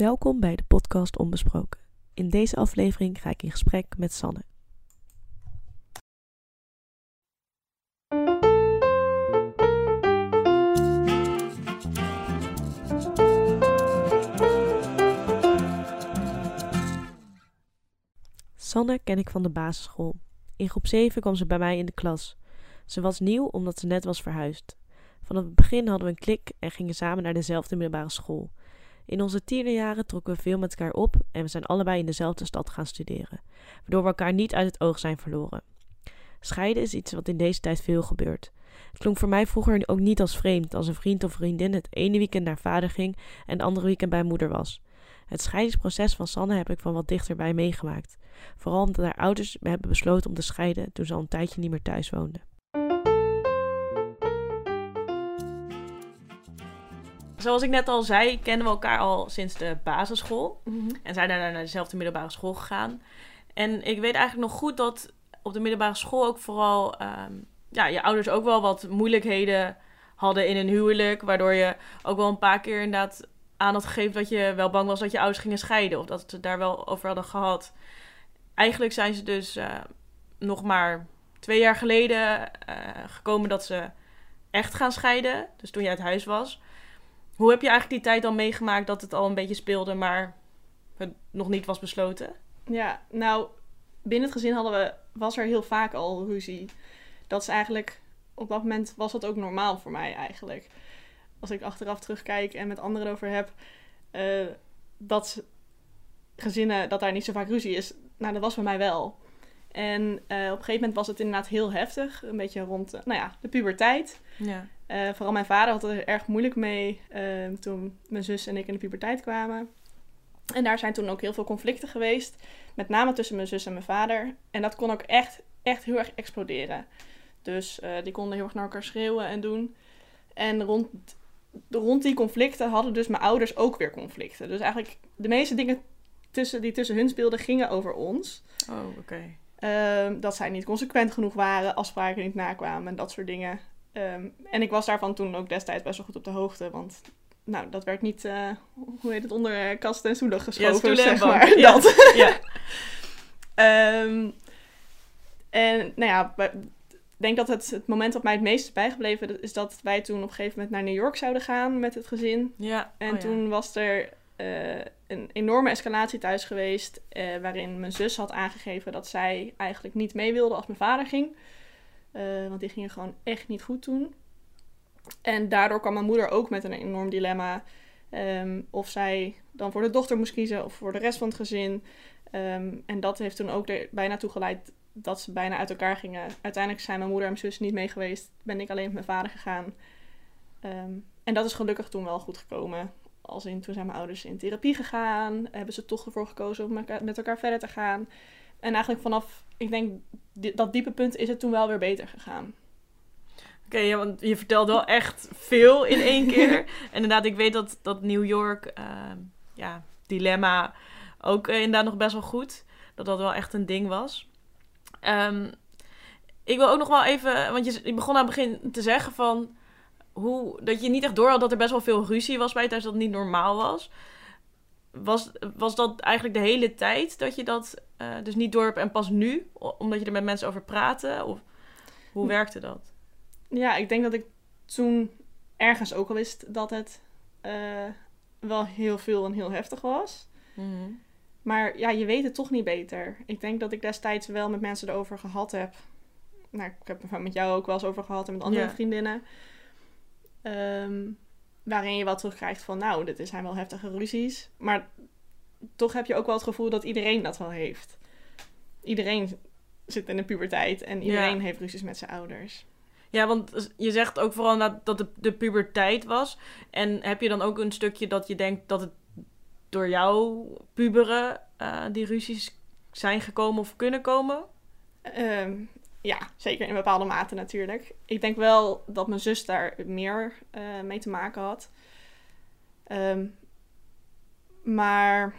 Welkom bij de podcast Onbesproken. In deze aflevering ga ik in gesprek met Sanne. Sanne ken ik van de basisschool. In groep 7 kwam ze bij mij in de klas. Ze was nieuw omdat ze net was verhuisd. Vanaf het begin hadden we een klik en gingen samen naar dezelfde middelbare school. In onze tienerjaren trokken we veel met elkaar op en we zijn allebei in dezelfde stad gaan studeren, waardoor we elkaar niet uit het oog zijn verloren. Scheiden is iets wat in deze tijd veel gebeurt. Het klonk voor mij vroeger ook niet als vreemd als een vriend of vriendin het ene weekend naar vader ging en het andere weekend bij moeder was. Het scheidingsproces van Sanne heb ik van wat dichterbij meegemaakt. Vooral omdat haar ouders hebben besloten om te scheiden toen ze al een tijdje niet meer thuis woonden. Zoals ik net al zei, kennen we elkaar al sinds de basisschool. En zijn daarna naar dezelfde middelbare school gegaan. En ik weet eigenlijk nog goed dat op de middelbare school ook vooral ehm, ja, je ouders ook wel wat moeilijkheden hadden in een huwelijk. Waardoor je ook wel een paar keer inderdaad aan had gegeven dat je wel bang was dat je ouders gingen scheiden. Of dat ze het daar wel over hadden gehad. Eigenlijk zijn ze dus eh, nog maar twee jaar geleden eh, gekomen dat ze echt gaan scheiden. Dus toen je uit huis was. Hoe heb je eigenlijk die tijd dan meegemaakt dat het al een beetje speelde, maar het nog niet was besloten? Ja, nou, binnen het gezin hadden we, was er heel vaak al ruzie. Dat is eigenlijk, op dat moment was dat ook normaal voor mij eigenlijk. Als ik achteraf terugkijk en met anderen erover heb, uh, dat gezinnen, dat daar niet zo vaak ruzie is. Nou, dat was bij mij wel. En uh, op een gegeven moment was het inderdaad heel heftig. Een beetje rond, uh, nou ja, de puberteit. Ja. Uh, vooral mijn vader had er erg moeilijk mee uh, toen mijn zus en ik in de puberteit kwamen. En daar zijn toen ook heel veel conflicten geweest. Met name tussen mijn zus en mijn vader. En dat kon ook echt, echt heel erg exploderen. Dus die konden heel erg naar elkaar schreeuwen en doen. En rond, rond die conflicten hadden dus mijn ouders ook weer conflicten. Dus eigenlijk de meeste dingen tussen, die tussen hun speelden gingen over ons. Oh, oké. Okay. Um, dat zij niet consequent genoeg waren, afspraken niet nakwamen en dat soort dingen. Um, en ik was daarvan toen ook destijds best wel goed op de hoogte. Want nou, dat werd niet, uh, hoe heet het, onder kast en stoelen geschoven, ja, stoelen zeg maar. Ja. Dat. ja. um, en nou ja, ik denk dat het, het moment dat mij het meest is bijgebleven... is dat wij toen op een gegeven moment naar New York zouden gaan met het gezin. Ja. En oh, toen was er uh, een enorme escalatie thuis geweest... Uh, waarin mijn zus had aangegeven dat zij eigenlijk niet mee wilde als mijn vader ging... Uh, want die gingen gewoon echt niet goed toen. En daardoor kwam mijn moeder ook met een enorm dilemma. Um, of zij dan voor de dochter moest kiezen of voor de rest van het gezin. Um, en dat heeft toen ook er bijna toe geleid dat ze bijna uit elkaar gingen. Uiteindelijk zijn mijn moeder en mijn zus niet mee geweest. Ben ik alleen met mijn vader gegaan. Um, en dat is gelukkig toen wel goed gekomen. Als in, toen zijn mijn ouders in therapie gegaan. Hebben ze toch ervoor gekozen om met elkaar verder te gaan. En eigenlijk vanaf, ik denk, dat diepe punt is het toen wel weer beter gegaan. Oké, okay, ja, want je vertelt wel echt veel in één keer. en inderdaad, ik weet dat, dat New York, uh, ja, dilemma ook uh, inderdaad nog best wel goed. Dat dat wel echt een ding was. Um, ik wil ook nog wel even, want je, je begon aan het begin te zeggen van... Hoe, dat je niet echt door had dat er best wel veel ruzie was bij thuis, dat het niet normaal was. Was, was dat eigenlijk de hele tijd dat je dat uh, dus niet door hebt en pas nu, omdat je er met mensen over praatte? Of hoe werkte dat? Ja, ik denk dat ik toen ergens ook al wist dat het uh, wel heel veel en heel heftig was. Mm -hmm. Maar ja, je weet het toch niet beter. Ik denk dat ik destijds wel met mensen erover gehad heb. Nou, ik heb er met jou ook wel eens over gehad en met andere Ja. vriendinnen. Um, waarin je wel terugkrijgt van, nou, dit zijn wel heftige ruzies. Maar toch heb je ook wel het gevoel dat iedereen dat wel heeft. Iedereen zit in de puberteit en iedereen Ja. heeft ruzies met zijn ouders. Ja, want je zegt ook vooral dat dat de, de puberteit was. En heb je dan ook een stukje dat je denkt dat het door jouw puberen uh, die ruzies zijn gekomen of kunnen komen? Um, ja, zeker in bepaalde mate natuurlijk. Ik denk wel dat mijn zus daar meer uh, mee te maken had. Um, maar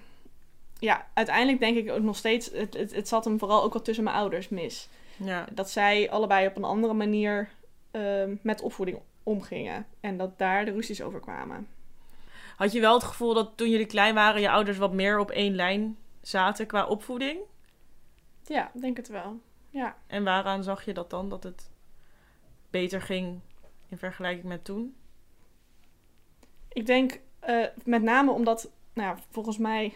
ja, uiteindelijk denk ik ook nog steeds, het, het, het zat hem vooral ook wel tussen mijn ouders mis. Ja. Dat zij allebei op een andere manier uh, met opvoeding omgingen. En dat daar de ruzies over kwamen. had je wel het gevoel dat toen jullie klein waren, je ouders wat meer op één lijn zaten qua opvoeding? Ja, denk het wel. Ja. En waaraan zag je dat dan? Dat het beter ging in vergelijking met toen? Ik denk uh, met name omdat, nou ja, volgens mij,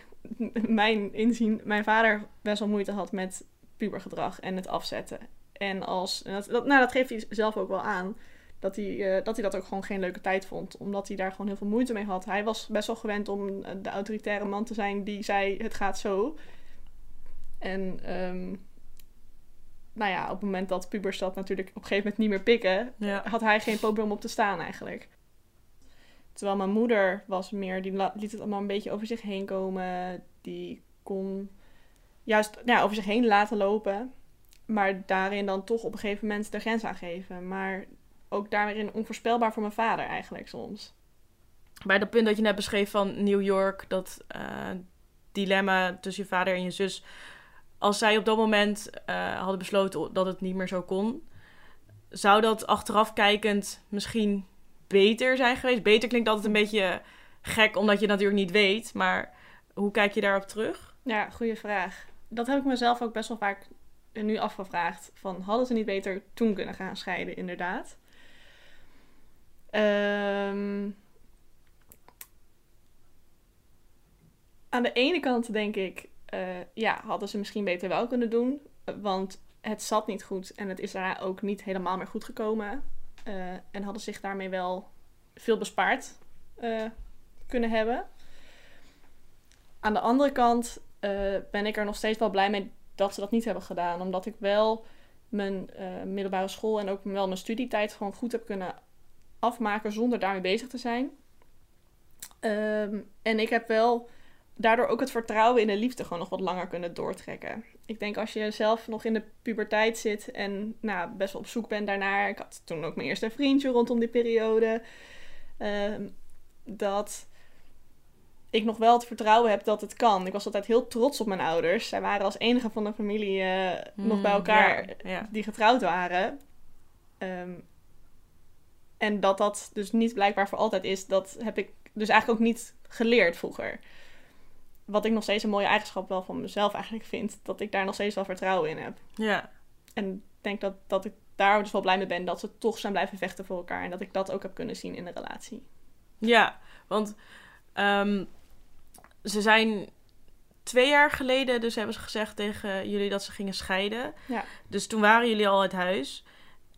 mijn inzien, mijn vader best wel moeite had met pubergedrag en het afzetten. En als, en dat, dat, nou, dat geeft hij zelf ook wel aan dat hij, uh, dat hij dat ook gewoon geen leuke tijd vond. Omdat hij daar gewoon heel veel moeite mee had. Hij was best wel gewend om eh, de autoritaire man te zijn die zei: het gaat zo. En um, nou ja, op het moment dat pubers dat natuurlijk op een gegeven moment niet meer pikken, Ja. had hij geen probleem om op te staan eigenlijk. Terwijl mijn moeder was meer, die liet het allemaal een beetje over zich heen komen. Die kon juist ja, over zich heen laten lopen. Maar daarin dan toch op een gegeven moment de grens aangeven. Maar ook daarin onvoorspelbaar voor mijn vader eigenlijk soms. Bij dat punt dat je net beschreef van New York, dat eh, dilemma tussen je vader en je zus. Als zij op dat moment eh, hadden besloten dat het niet meer zo kon, zou dat achteraf kijkend misschien beter zijn geweest? Beter klinkt altijd een beetje gek, omdat je natuurlijk niet weet. Maar hoe kijk je daarop terug? Ja, goede vraag. Dat heb ik mezelf ook best wel vaak nu afgevraagd. Van, hadden ze niet beter toen kunnen gaan scheiden, inderdaad? Ehm, aan de ene kant denk ik, eh, ja, hadden ze misschien beter wel kunnen doen. Want het zat niet goed en het is daarna ook niet helemaal meer goed gekomen. Eh, en hadden zich daarmee wel veel bespaard eh, kunnen hebben. Aan de andere kant ben ik er nog steeds wel blij mee dat ze dat niet hebben gedaan. Omdat ik wel mijn middelbare school en ook wel mijn studietijd gewoon goed heb kunnen afmaken zonder daarmee bezig te zijn. Ehm, en ik heb wel daardoor ook het vertrouwen in de liefde gewoon nog wat langer kunnen doortrekken. Ik denk als je zelf nog in de puberteit zit en nou, best wel op zoek bent daarnaar. Ik had toen ook mijn eerste vriendje rondom die periode. ehm, dat ik nog wel het vertrouwen heb dat het kan. Ik was altijd heel trots op mijn ouders. Zij waren als enige van de familie eh, nog bij Hmm, elkaar ja, ja. die getrouwd waren. Ehm, en dat dat dus niet blijkbaar voor altijd is, dat heb ik dus eigenlijk ook niet geleerd vroeger. Wat ik nog steeds een mooie eigenschap wel van mezelf eigenlijk vind. Dat ik daar nog steeds wel vertrouwen in heb. Ja, En ik denk dat, dat ik daar dus wel blij mee ben dat ze toch zijn blijven vechten voor elkaar. En dat ik dat ook heb kunnen zien in de relatie. ja want ehm, ze zijn twee jaar geleden, dus hebben ze gezegd tegen jullie dat ze gingen scheiden. Ja. Dus toen waren jullie al uit huis.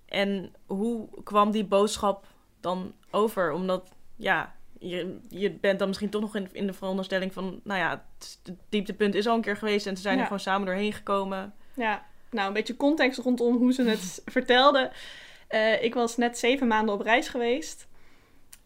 En hoe kwam die boodschap dan over? Omdat, ja, je, je bent dan misschien toch nog in, in de veronderstelling van, nou ja, het, het dieptepunt is al een keer geweest en ze zijn Ja. er gewoon samen doorheen gekomen. Ja, nou een beetje context rondom hoe ze het vertelden. Eh, ik was net zeven maanden op reis geweest.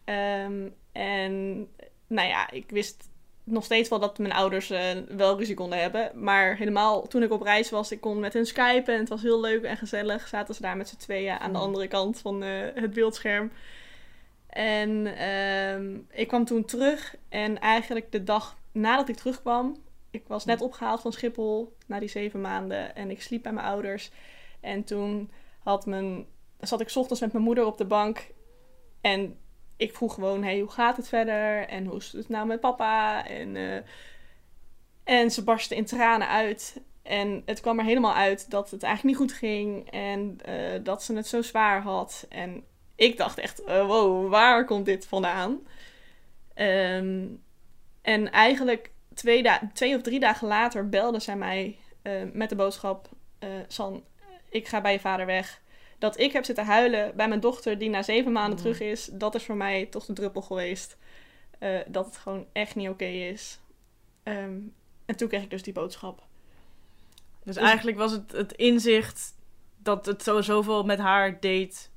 Ehm, en nou ja, ik wist nog steeds wel dat mijn ouders eh, wel ruzie konden hebben. Maar helemaal toen ik op reis was, ik kon met hen skypen en het was heel leuk en gezellig. Zaten ze daar met z'n tweeën aan de Mm. andere kant van eh, het beeldscherm. En ehm, ik kwam toen terug en eigenlijk de dag nadat ik terugkwam, ik was net opgehaald van Schiphol na die zeven maanden en ik sliep bij mijn ouders. En toen had mijn, zat ik ochtends met mijn moeder op de bank en ik vroeg gewoon, hey, hoe gaat het verder? En hoe is het nou met papa? En, eh, en ze barstte in tranen uit. En het kwam er helemaal uit dat het eigenlijk niet goed ging en eh, dat ze het zo zwaar had. En ik dacht echt, eh, wow, waar komt dit vandaan? Ehm, en eigenlijk twee, twee of drie dagen later belde zij mij eh, met de boodschap: eh, San, ik ga bij je vader weg. Dat ik heb zitten huilen bij mijn dochter, die na zeven maanden Mm. terug is, dat is voor mij toch de druppel geweest. dat het gewoon echt niet oké is. Ehm, en toen kreeg ik dus die boodschap. Dus, Dus- eigenlijk was het het inzicht dat het zo zoveel met haar deed.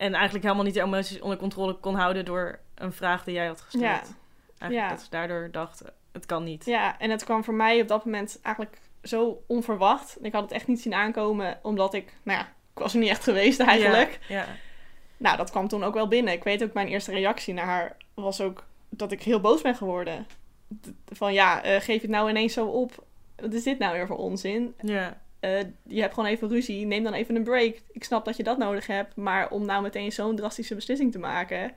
En eigenlijk helemaal niet de emoties onder controle kon houden door een vraag die jij had gesteld. Ja. Eigenlijk Ja. dat ze daardoor dacht, het kan niet. Ja, en het kwam voor mij op dat moment eigenlijk zo onverwacht. Ik had het echt niet zien aankomen, omdat ik, nou ja, ik was er niet echt geweest eigenlijk. Ja, ja. Nou, dat kwam toen ook wel binnen. Ik weet ook, mijn eerste reactie naar haar was ook dat ik heel boos ben geworden. Van ja, eh, geef het nou ineens zo op? Wat is dit nou weer voor onzin? ja. Eh, je hebt gewoon even ruzie, neem dan even een break. Ik snap dat je dat nodig hebt, maar om nou meteen zo'n drastische beslissing te maken,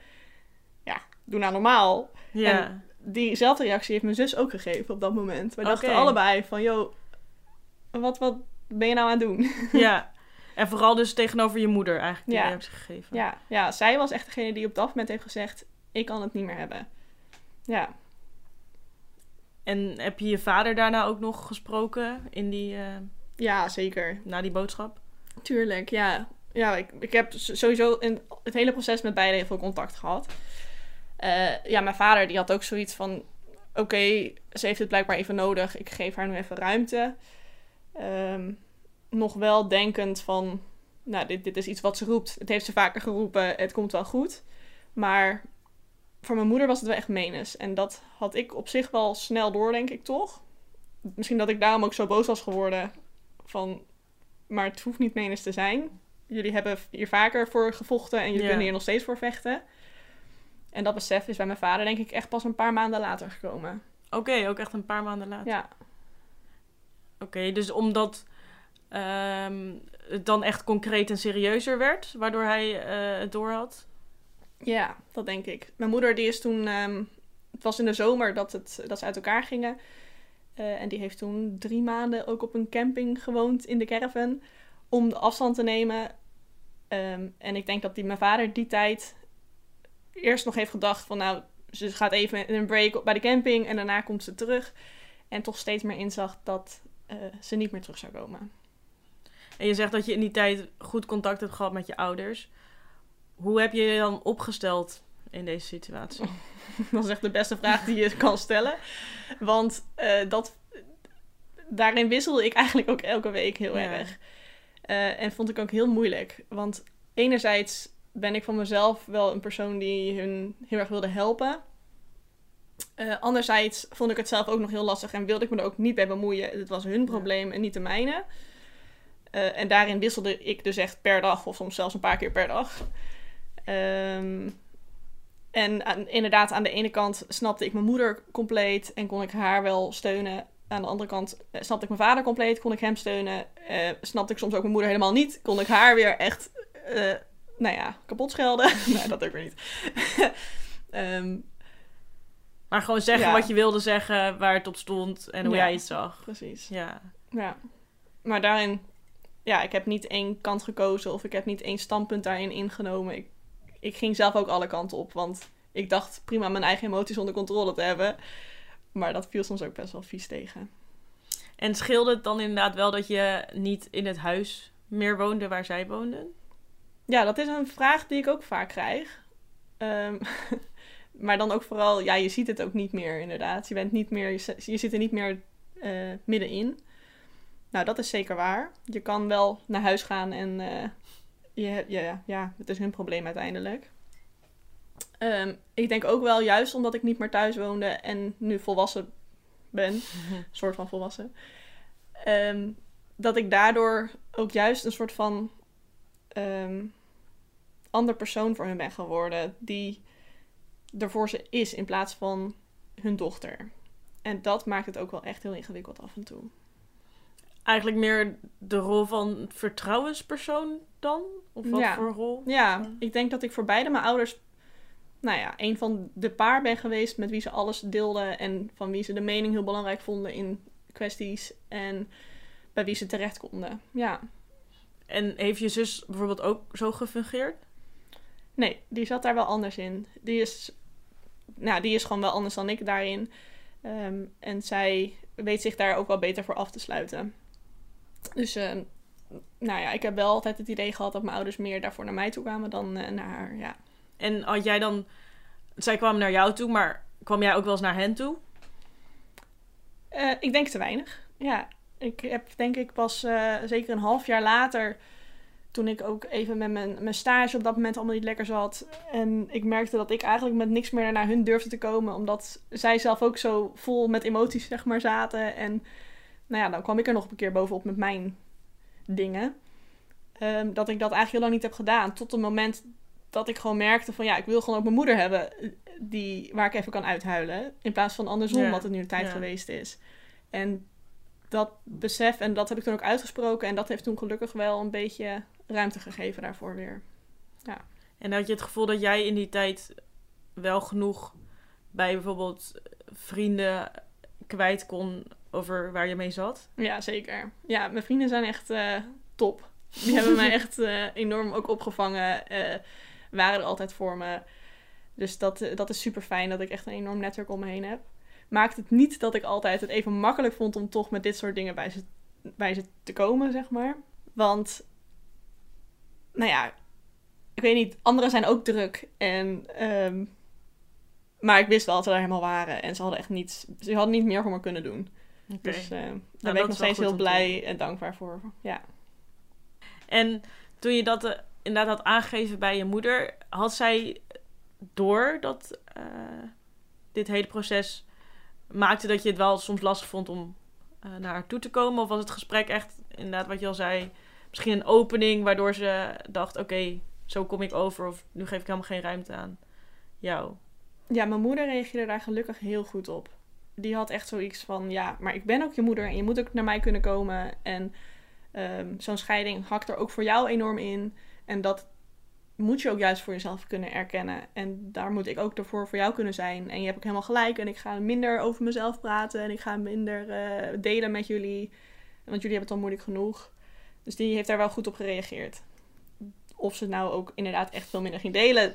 ja, doe nou normaal. Ja. En diezelfde reactie heeft mijn zus ook gegeven op dat moment. We dachten allebei van, joh, wat, wat ben je nou aan het doen? ja. En vooral dus tegenover je moeder eigenlijk die Ja. reactie gegeven. ja, ja, zij was echt degene die op dat moment heeft gezegd, ik kan het niet meer hebben. Ja, En heb je je vader daarna ook nog gesproken in die, eh, ja zeker. na die boodschap? Tuurlijk, ja. Ja, ik, ik heb sowieso in het hele proces met beide heel veel contact gehad. Eh, ja, mijn vader die had ook zoiets van... Oké, ze heeft het blijkbaar even nodig. Ik geef haar nu even ruimte. Ehm, nog wel denkend van... Nou, dit, dit is iets wat ze roept. Het heeft ze vaker geroepen. Het komt wel goed. Maar voor mijn moeder was het wel echt menens. En dat had ik op zich wel snel door, denk ik toch. Misschien dat ik daarom ook zo boos was geworden. Van, maar het hoeft niet menens te zijn. Jullie hebben hier vaker voor gevochten en jullie Ja. kunnen hier nog steeds voor vechten. En dat besef is bij mijn vader denk ik echt pas een paar maanden later gekomen. Oké, ook echt een paar maanden later. Ja, Oké, dus omdat ehm, het dan echt concreet en serieuzer werd, waardoor hij eh, het door had. ja, dat denk ik. Mijn moeder die is toen... ehm, het was in de zomer dat, het, dat ze uit elkaar gingen. Eh, en die heeft toen drie maanden ook op een camping gewoond in de caravan. Om de afstand te nemen. Ehm, en ik denk dat die, mijn vader die tijd eerst nog heeft gedacht van... Nou, ze gaat even een break bij de camping en daarna komt ze terug. En toch steeds meer inzag dat eh, ze niet meer terug zou komen. En je zegt dat je in die tijd goed contact hebt gehad met je ouders. Hoe heb je je dan opgesteld in deze situatie? Dat is echt de beste vraag die je kan stellen. Want eh, dat, daarin wisselde ik eigenlijk ook elke week heel Ja. erg. Eh, en vond ik ook heel moeilijk. Want enerzijds ben ik van mezelf wel een persoon die hun heel erg wilde helpen. Eh, anderzijds vond ik het zelf ook nog heel lastig en wilde ik me er ook niet bij bemoeien. Het was hun probleem en niet de mijne. En daarin wisselde ik dus echt per dag, of soms zelfs een paar keer per dag. Ehm, en aan- inderdaad, aan de ene kant snapte ik mijn moeder compleet en kon ik haar wel steunen. Aan de andere kant eh, snapte ik mijn vader compleet, kon ik hem steunen. Eh, snapte ik soms ook mijn moeder helemaal niet, kon ik haar weer echt, eh, nou ja, kapot schelden. nee, dat ook weer niet. Ehm, Maar gewoon zeggen Ja. wat je wilde zeggen, waar het op stond en hoe Ja. jij het zag. precies. Ja. Ja. Maar daarin, ja, ik heb niet één kant gekozen of ik heb niet één standpunt daarin ingenomen. Ik, ik ging zelf ook alle kanten op, want ik dacht prima mijn eigen emoties onder controle te hebben. Maar dat viel soms ook best wel vies tegen. En scheelde het dan inderdaad wel dat je niet in het huis meer woonde waar zij woonden? Ja, dat is een vraag die ik ook vaak krijg. Ehm, maar dan ook vooral, ja, je ziet het ook niet meer inderdaad. Je bent niet meer, je, zit- je zit er niet meer eh, middenin. Nou, dat is zeker waar. Je kan wel naar huis gaan en eh, je, ja, ja, het is hun probleem uiteindelijk. Ehm, ik denk ook wel, juist omdat ik niet meer thuis woonde en nu volwassen ben, soort van volwassen. ehm, dat ik daardoor ook juist een soort van ehm, ander persoon voor hun ben geworden. Die er voor ze is in plaats van hun dochter. En dat maakt het ook wel echt heel ingewikkeld af en toe. Eigenlijk meer de rol van vertrouwenspersoon dan? Of wat Ja. voor rol? Ja, ik denk dat ik voor beide mijn ouders, nou ja, een van de paar ben geweest met wie ze alles deelden en van wie ze de mening heel belangrijk vonden in kwesties en bij wie ze terecht konden. Ja, En heeft je zus bijvoorbeeld ook zo gefungeerd? nee, die zat daar wel anders in. Die is, nou, die is gewoon wel anders dan ik daarin. Ehm, en zij weet zich daar ook wel beter voor af te sluiten. Dus, ehm, nou ja, ik heb wel altijd het idee gehad dat mijn ouders meer daarvoor naar mij toe kwamen dan eh, naar haar. Ja. En had jij dan... Zij kwamen naar jou toe, maar kwam jij ook wel eens naar hen toe? Eh, ik denk te weinig. Ja, ik heb denk ik pas eh, zeker een half jaar later, toen ik ook even met mijn, mijn stage op dat moment allemaal niet lekker zat. En ik merkte dat ik eigenlijk met niks meer naar hun durfde te komen, omdat zij zelf ook zo vol met emoties zeg maar zaten. En nou ja, dan kwam ik er nog een keer bovenop met mijn dingen. Ehm, dat ik dat eigenlijk heel lang niet heb gedaan. Tot het moment dat ik gewoon merkte van ja, ik wil gewoon ook mijn moeder hebben eh, die, waar ik even kan uithuilen. In plaats van andersom, Ja, wat het nu een tijd ja. geweest is. En dat besef, en dat heb ik toen ook uitgesproken. En dat heeft toen gelukkig wel een beetje ruimte gegeven daarvoor weer. En had je het gevoel dat jij in die tijd wel genoeg bij bijvoorbeeld vrienden kwijt kon over waar je mee zat? Ja, zeker. Ja, mijn vrienden zijn echt eh, top. Die hebben mij echt eh, enorm ook opgevangen. eh, waren er altijd voor me. Dus dat, dat is super fijn dat ik echt een enorm netwerk om me heen heb. Maakt het niet dat ik altijd het even makkelijk vond om toch met dit soort dingen bij ze, bij ze te komen, zeg maar. Want, nou ja, ik weet niet, anderen zijn ook druk. En, ehm, maar ik wist wel dat ze daar helemaal waren. En ze hadden echt niets, ze hadden niet meer voor me kunnen doen. Dus eh, daar dat ben ik nog steeds heel blij en dankbaar voor. Ja. En toen je dat eh, inderdaad had aangegeven bij je moeder, had zij door dat eh, dit hele proces maakte dat je het wel soms lastig vond om naar haar toe te komen? Of was het gesprek echt, inderdaad wat je al zei, misschien een opening waardoor ze dacht, oké, zo kom ik over of nu geef ik helemaal geen ruimte aan jou? ja, mijn moeder reageerde daar gelukkig heel goed op. Die had echt zoiets van, ja, maar ik ben ook je moeder en je moet ook naar mij kunnen komen. En ehm, zo'n scheiding hakt er ook voor jou enorm in. En dat moet je ook juist voor jezelf kunnen erkennen. En daar moet ik ook ervoor voor jou kunnen zijn. En je hebt ook helemaal gelijk. En ik ga minder over mezelf praten. En ik ga minder eh, delen met jullie. Want jullie hebben het al moeilijk genoeg. Dus die heeft daar wel goed op gereageerd. Of ze nou ook inderdaad echt veel minder ging delen,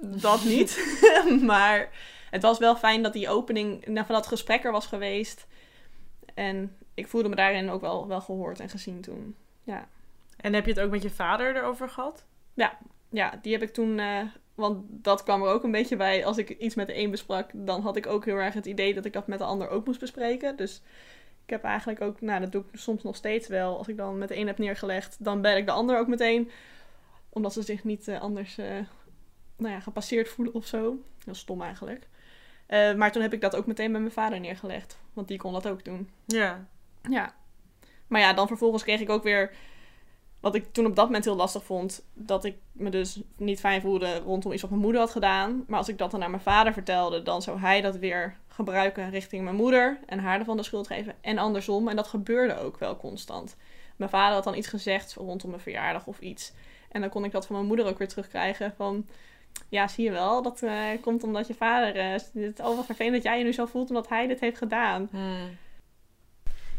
dat niet. maar het was wel fijn dat die opening nou, van dat gesprek er was geweest. En ik voelde me daarin ook wel, wel gehoord en gezien toen. Ja. En heb je het ook met je vader erover gehad? ja, die heb ik toen. eh, want dat kwam er ook een beetje bij. Als ik iets met de een besprak, dan had ik ook heel erg het idee dat ik dat met de ander ook moest bespreken. Dus ik heb eigenlijk ook, nou, dat doe ik soms nog steeds wel. Als ik dan met de een heb neergelegd, dan bel ik de ander ook meteen. Omdat ze zich niet eh, anders, eh, nou ja, gepasseerd voelen of zo. Heel stom eigenlijk. Eh, maar toen heb ik dat ook meteen bij mijn vader neergelegd. Want die kon dat ook doen. Ja. Ja. Maar ja, dan vervolgens kreeg ik ook weer. Wat ik toen op dat moment heel lastig vond. Dat ik me dus niet fijn voelde rondom iets wat mijn moeder had gedaan. Maar als ik dat dan naar mijn vader vertelde, dan zou hij dat weer gebruiken richting mijn moeder. En haar ervan de schuld geven. En andersom. En dat gebeurde ook wel constant. Mijn vader had dan iets gezegd rondom mijn verjaardag of iets. En dan kon ik dat van mijn moeder ook weer terugkrijgen. Van ja, zie je wel. Dat eh, komt omdat je vader. eh, het is vervelend dat jij je nu zo voelt omdat hij dit heeft gedaan. Hmm.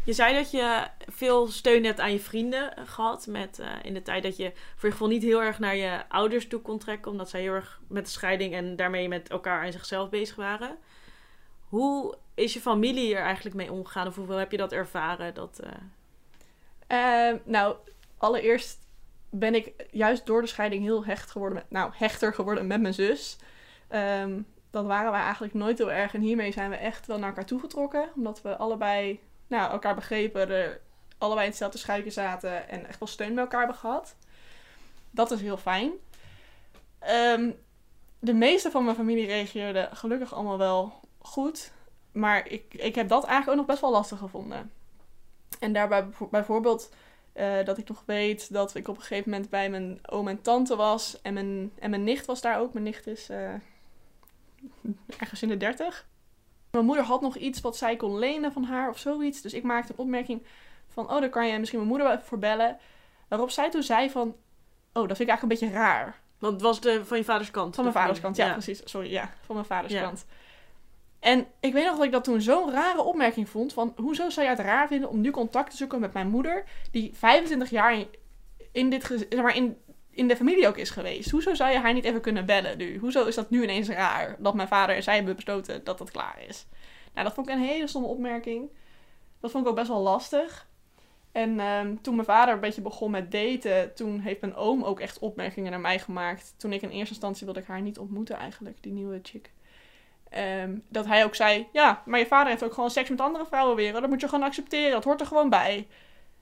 Je zei dat je veel steun hebt aan je vrienden eh, gehad. Met, eh, in de tijd dat je voor je gevoel niet heel erg naar je ouders toe kon trekken. Omdat zij heel erg met de scheiding en daarmee met elkaar en zichzelf bezig waren. Hoe is je familie er eigenlijk mee omgegaan? Of hoeveel heb je dat ervaren? Dat, eh, Eh, nou, allereerst ben ik juist door de scheiding heel hecht geworden met, nou, hechter geworden met mijn zus. Ehm, dat waren wij eigenlijk nooit heel erg. En hiermee zijn we echt wel naar elkaar toegetrokken. Omdat we allebei nou, elkaar begrepen, allebei in hetzelfde schuitje zaten en echt wel steun bij elkaar hebben gehad. Dat is heel fijn. Ehm, de meeste van mijn familie reageerde gelukkig allemaal wel goed. Maar ik, ik heb dat eigenlijk ook nog best wel lastig gevonden. En daarbij bijvo- bijvoorbeeld eh, dat ik nog weet dat ik op een gegeven moment bij mijn oom en tante was. En mijn, en mijn nicht was daar ook. Mijn nicht is eh, ergens in de dertig. Mijn moeder had nog iets wat zij kon lenen van haar of zoiets. Dus ik maakte een opmerking van... Oh, daar kan je misschien mijn moeder wel even voor bellen. Waarop zij toen zei van... Oh, dat vind ik eigenlijk een beetje raar. want het was de, van je vaders kant. Van mijn de vaders kant, ja, precies. Sorry, ja, van mijn vaders Ja. kant. En ik weet nog dat ik dat toen zo'n rare opmerking vond. Van, hoezo zou je het raar vinden om nu contact te zoeken met mijn moeder... die 25 jaar in, dit, zeg maar in, in de familie ook is geweest. Hoezo zou je haar niet even kunnen bellen nu? Hoezo is dat nu ineens raar? Dat mijn vader en zij hebben besloten dat dat klaar is. Nou, dat vond ik een hele stomme opmerking. Dat vond ik ook best wel lastig. En ehm, toen mijn vader een beetje begon met daten, toen heeft mijn oom ook echt opmerkingen naar mij gemaakt. Toen ik in eerste instantie wilde ik haar niet ontmoeten eigenlijk, die nieuwe chick. Ehm, dat hij ook zei, ja, maar je vader heeft ook gewoon seks met andere vrouwen weer. hoor. Dat moet je gewoon accepteren, dat hoort er gewoon bij.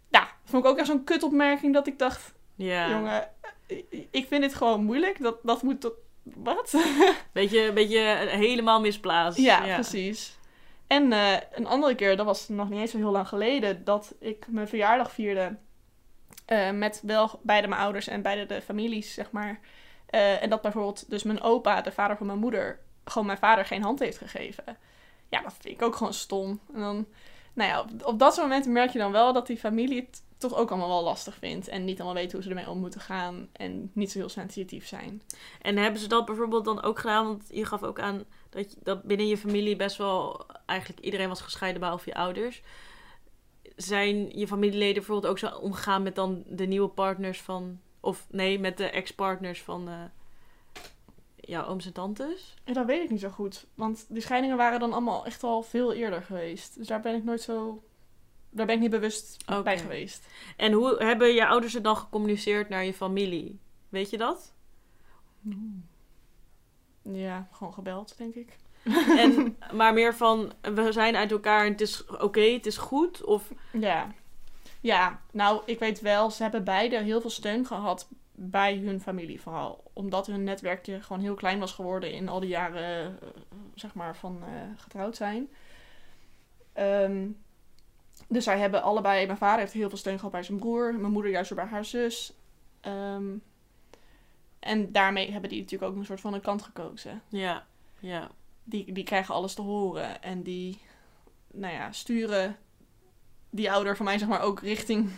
Ja, dat vond ik ook echt zo'n kutopmerking dat ik dacht, Ja. jongen, ik- ik vind dit gewoon moeilijk. Dat, dat moet tot... Wat? Beetje, beetje helemaal misplaatst. Ja, precies. En eh, een andere keer, dat was nog niet eens zo heel lang geleden, dat ik mijn verjaardag vierde eh, met wel beide mijn ouders en beide de families, zeg maar. Eh, en dat bijvoorbeeld dus mijn opa, de vader van mijn moeder, gewoon mijn vader geen hand heeft gegeven. Ja, dat vind ik ook gewoon stom. En dan nou ja, op, dat momenten merk je dan wel dat die familie het toch ook allemaal wel lastig vindt. En niet allemaal weten hoe ze ermee om moeten gaan. En niet zo heel sensitief zijn. En hebben ze dat bijvoorbeeld dan ook gedaan? Want je gaf ook aan dat, dat binnen je familie best wel eigenlijk iedereen was gescheiden behalve je ouders. Zijn je familieleden bijvoorbeeld ook zo omgegaan met dan de nieuwe partners van... Of nee, met de ex-partners van uh, jouw ooms en tantes? Ja, dat weet ik niet zo goed. Want die scheidingen waren dan allemaal echt al veel eerder geweest. Dus daar ben ik nooit zo daar ben ik niet bewust okay. bij geweest. En hoe hebben je ouders het dan gecommuniceerd naar je familie? Weet je dat? Ja, gewoon gebeld, denk ik. En, maar meer van, we zijn uit elkaar en het is oké, het is goed? Of... Ja. ja, nou, ik weet wel, ze hebben beide heel veel steun gehad bij hun familie vooral. Omdat hun netwerkje gewoon heel klein was geworden in al die jaren, eh, zeg maar, van uh, getrouwd zijn. Um, dus zij hebben allebei, mijn vader heeft heel veel steun gehad bij zijn broer, mijn moeder juist bij haar zus. Um, en daarmee hebben die natuurlijk ook een soort van een kant gekozen. Ja, ja. Die, die krijgen alles te horen en die, nou ja, sturen die ouder van mij zeg maar ook richting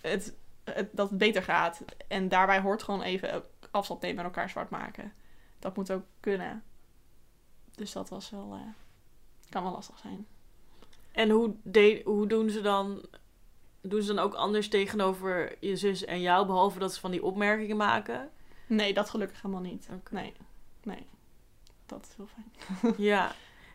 het, het, dat het beter gaat. En daarbij hoort gewoon even afstand nemen en elkaar zwart maken. Dat moet ook kunnen. Dus dat was wel, uh, kan wel lastig zijn. En hoe, de, hoe doen ze dan... Doen ze dan ook anders tegenover je zus en jou, behalve dat ze van die opmerkingen maken? Nee, dat gelukkig helemaal niet. Nee, nee. Dat is heel fijn. ja.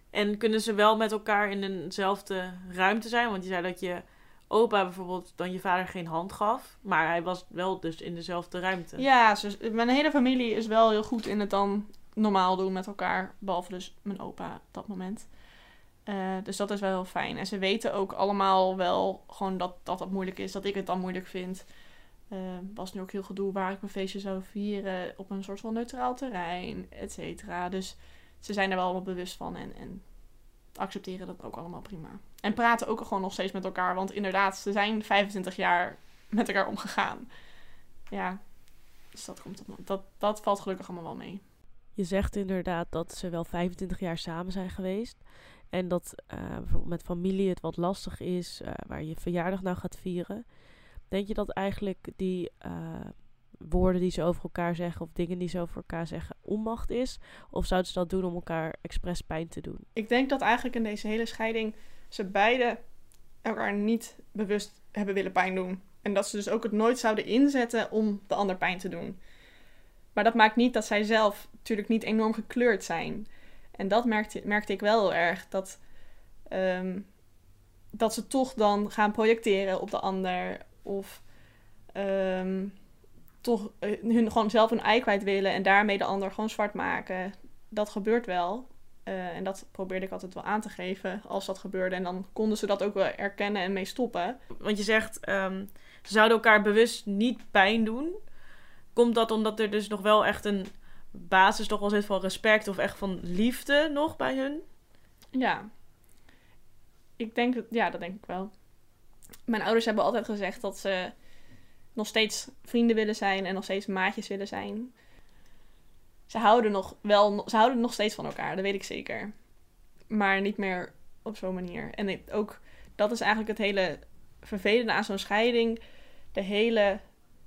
En kunnen ze wel met elkaar in eenzelfde ruimte zijn? Want je zei dat je opa bijvoorbeeld dan je vader geen hand gaf. Maar hij was wel dus in dezelfde ruimte. Ja, dus mijn hele familie is wel heel goed in het dan normaal doen met elkaar. Behalve dus mijn opa op dat moment. Uh, dus dat is wel heel fijn. En ze weten ook allemaal wel gewoon dat, dat dat moeilijk is. Dat ik het dan moeilijk vind. Uh, was nu ook heel gedoe waar ik mijn feestje zou vieren. Op een soort van neutraal terrein, et cetera. Dus ze zijn er wel bewust van. En, en accepteren dat ook allemaal prima. En praten ook gewoon nog steeds met elkaar. Want inderdaad, ze zijn 25 jaar met elkaar omgegaan. Ja, dus dat, komt op, dat, dat valt gelukkig allemaal wel mee. Je zegt inderdaad dat ze wel 25 jaar samen zijn geweest. En dat uh, bijvoorbeeld met familie het wat lastig is, uh, waar je verjaardag nou gaat vieren. Denk je dat eigenlijk die uh, woorden die ze over elkaar zeggen of dingen die ze over elkaar zeggen onmacht is? Of zouden ze dat doen om elkaar expres pijn te doen? Ik denk dat eigenlijk in deze hele scheiding ze beide elkaar niet bewust hebben willen pijn doen. En dat ze dus ook het nooit zouden inzetten om de ander pijn te doen. Maar dat maakt niet dat zij zelf natuurlijk niet enorm gekleurd zijn. En dat merkte, merkte ik wel heel erg. Dat, um, dat ze toch dan gaan projecteren op de ander. Of um, toch uh, hun, gewoon zelf een ei kwijt willen. En daarmee de ander gewoon zwart maken. Dat gebeurt wel. Uh, en dat probeerde ik altijd wel aan te geven als dat gebeurde. En dan konden ze dat ook wel erkennen en mee stoppen. Want je zegt, um, ze zouden elkaar bewust niet pijn doen. Komt dat omdat er dus nog wel echt een basis toch wel zit van respect of echt van liefde nog bij hun? Ja. Ik denk ja, dat denk ik wel. Mijn ouders hebben altijd gezegd dat ze nog steeds vrienden willen zijn en nog steeds maatjes willen zijn. Ze houden nog wel, ze houden nog steeds van elkaar, dat weet ik zeker. Maar niet meer op zo'n manier. En ook, dat is eigenlijk het hele vervelende aan zo'n scheiding. De hele,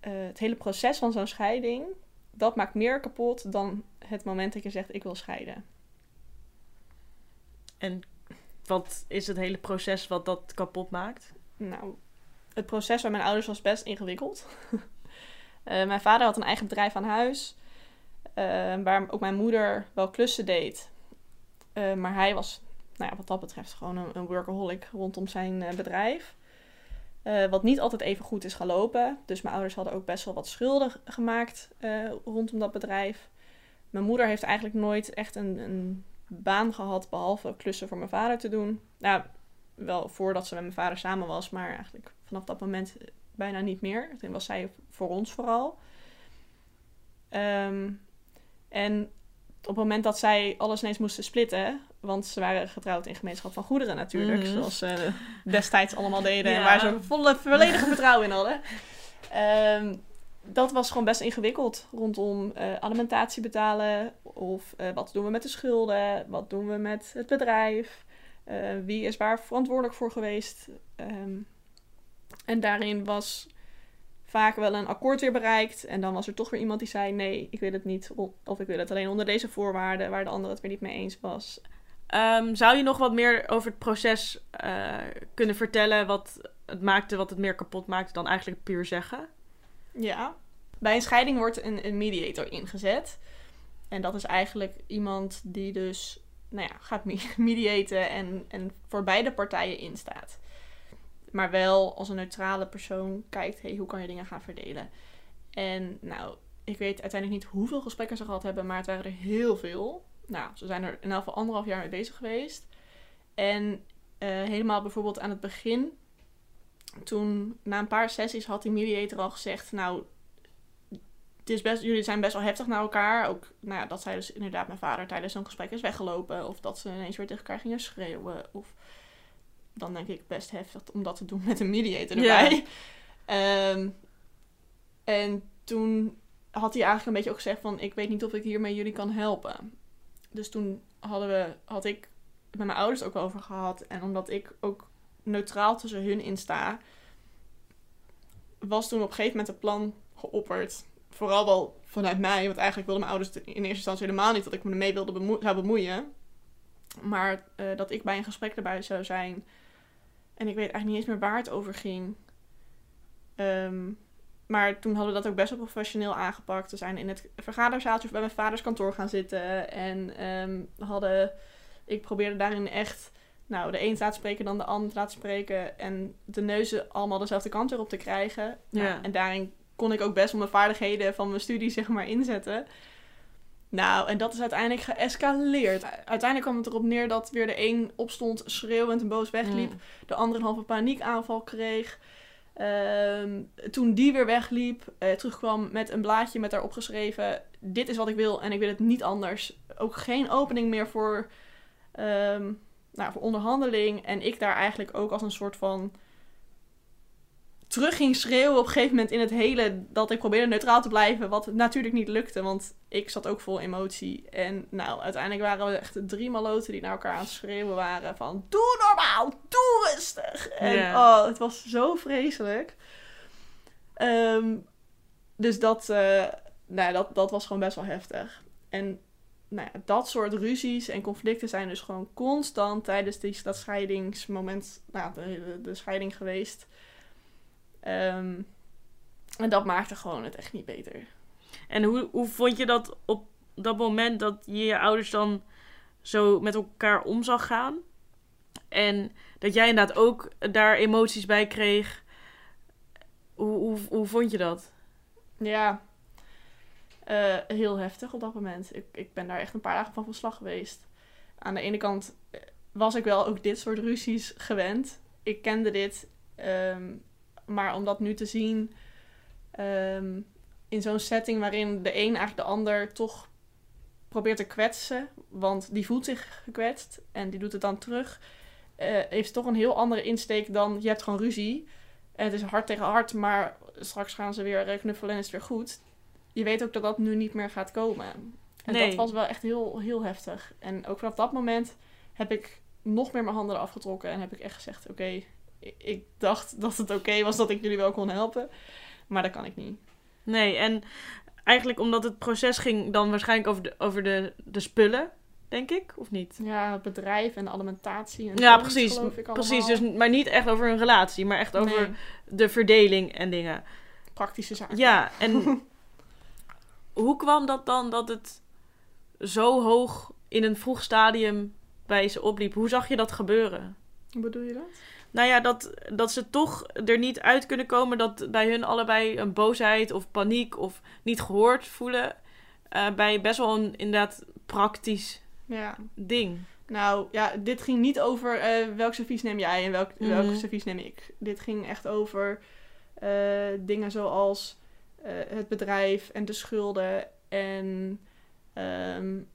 uh, het hele proces van zo'n scheiding dat maakt meer kapot dan het moment dat je zegt ik wil scheiden. En wat is het hele proces wat dat kapot maakt? Nou, het proces bij mijn ouders was best ingewikkeld. uh, mijn vader had een eigen bedrijf aan huis, uh, waar ook mijn moeder wel klussen deed. Uh, maar hij was, nou ja, wat dat betreft, gewoon een, workaholic rondom zijn bedrijf. Wat niet altijd even goed is gelopen. Dus mijn ouders hadden ook best wel wat schulden gemaakt rondom dat bedrijf. Mijn moeder heeft eigenlijk nooit echt een, een, baan gehad, behalve klussen voor mijn vader te doen. Nou, wel voordat ze met mijn vader samen was, maar eigenlijk vanaf dat moment bijna niet meer. Toen was zij voor ons vooral. Um, en op het moment dat zij alles ineens moesten splitten, want ze waren getrouwd in gemeenschap van goederen natuurlijk, mm. zoals ze destijds allemaal deden ja. en waar ze volle, volledige vertrouwen in hadden. Um, dat was gewoon best ingewikkeld rondom uh, alimentatie betalen of uh, wat doen we met de schulden, wat doen we met het bedrijf. Eh, wie is waar verantwoordelijk voor geweest? Ehm, en daarin was vaak wel een akkoord weer bereikt. En dan was er toch weer iemand die zei: nee, ik wil het niet. Of ik wil het alleen onder deze voorwaarden, waar de ander het weer niet mee eens was. Ehm, zou je nog wat meer over het proces eh, kunnen vertellen? Wat het maakte, wat het meer kapot maakte dan eigenlijk puur zeggen? Ja. Bij een scheiding wordt een, een mediator ingezet. En dat is eigenlijk iemand die dus nou ja, gaat mediaten en, en voor beide partijen instaat. Maar wel als een neutrale persoon kijkt, hey, hoe kan je dingen gaan verdelen? En nou, ik weet uiteindelijk niet hoeveel gesprekken ze gehad hebben, maar het waren er heel veel. Nou, ze zijn er elk geval anderhalf jaar mee bezig geweest. En uh, helemaal bijvoorbeeld aan het begin, toen na een paar sessies had die mediator al gezegd, nou, het is best, jullie zijn best wel heftig naar elkaar. Ook, nou ja, dat zei dus inderdaad mijn vader tijdens zo'n gesprek is weggelopen. Of dat ze ineens weer tegen elkaar gingen schreeuwen. Of dan denk ik best heftig om dat te doen met een mediator erbij. Ehm, en toen had hij eigenlijk een beetje ook gezegd van... ik weet niet of ik hiermee jullie kan helpen. Dus toen hadden we, had ik met mijn ouders ook over gehad. En omdat ik ook neutraal tussen hun in sta... was toen op een gegeven moment een plan geopperd vooral wel vanuit mij, want eigenlijk wilden mijn ouders in eerste instantie helemaal niet dat ik me ermee wilde bemo zou bemoeien. Maar uh, dat ik bij een gesprek erbij zou zijn. En ik weet eigenlijk niet eens meer waar het over ging. Um, maar toen hadden we dat ook best wel professioneel aangepakt. We zijn in het vergaderzaaltje bij mijn vaders kantoor gaan zitten. En um, hadden, ik probeerde daarin echt nou, de een laten spreken dan de ander laten spreken. En de neuzen allemaal dezelfde kant weer op te krijgen. Nou, ja. en daarin kon ik ook best wel mijn vaardigheden van mijn studie zeg maar inzetten. Nou, en dat is uiteindelijk geëscaleerd. Uiteindelijk kwam het erop neer dat weer de een opstond, schreeuwend en boos wegliep. Mm. De andere een halve paniekaanval kreeg. Ehm, toen die weer wegliep, uh, terugkwam met een blaadje met daarop geschreven: Dit is wat ik wil en ik wil het niet anders. Ook geen opening meer voor, um, nou, voor onderhandeling. En ik daar eigenlijk ook als een soort van terug ging schreeuwen op een gegeven moment in het hele. Dat ik probeerde neutraal te blijven. Wat natuurlijk niet lukte, want ik zat ook vol emotie. En nou, uiteindelijk waren we echt drie maloten die naar elkaar aan het schreeuwen waren. Van doe normaal, doe rustig. En oh, het was zo vreselijk. Ehm, dus dat, uh, nou, dat, dat was gewoon best wel heftig. En nou ja, dat soort ruzies en conflicten zijn dus gewoon constant tijdens die, dat scheidingsmoment, nou, de, de scheiding geweest. Um, en dat maakte gewoon het echt niet beter. En hoe, hoe vond je dat op dat moment dat je je ouders dan zo met elkaar om zag gaan? En dat jij inderdaad ook daar emoties bij kreeg. Hoe, hoe, hoe vond je dat? Ja, uh, heel heftig op dat moment. Ik, ik ben daar echt een paar dagen van van slag geweest. Aan de ene kant eh, was ik wel ook dit soort ruzies gewend. Ik kende dit. Um, maar om dat nu te zien um, in zo'n setting waarin de een eigenlijk de ander toch probeert te kwetsen, want die voelt zich gekwetst en die doet het dan terug, uh, heeft toch een heel andere insteek dan je hebt gewoon ruzie. En het is hard tegen hard, maar straks gaan ze weer knuffelen en is het weer goed. Je weet ook dat dat nu niet meer gaat komen. En dat was wel echt heel, heel heftig. En ook vanaf dat moment heb ik nog meer mijn handen eraf getrokken en heb ik echt gezegd: Oké, ik dacht dat het oké was dat ik jullie wel kon helpen. Maar dat kan ik niet. Nee, en eigenlijk omdat het proces ging dan waarschijnlijk over de, over de, de spullen, denk ik, of niet? Ja, het bedrijf en de alimentatie. En ja, precies. precies, dus, maar niet echt over een relatie, maar echt over de verdeling en dingen. Praktische zaken. Ja, en hoe kwam dat dan dat het zo hoog in een vroeg stadium bij ze opliep? Hoe zag je dat gebeuren? Hoe bedoel je dat? Nou ja, dat, dat ze toch er niet uit kunnen komen dat bij hun allebei een boosheid of paniek of niet gehoord voelen. Uh, bij best wel een inderdaad praktisch ja. ding. Nou ja, dit ging niet over uh, welk servies neem jij en welk, mm welk servies neem ik. Dit ging echt over uh, dingen zoals het bedrijf en de schulden en um,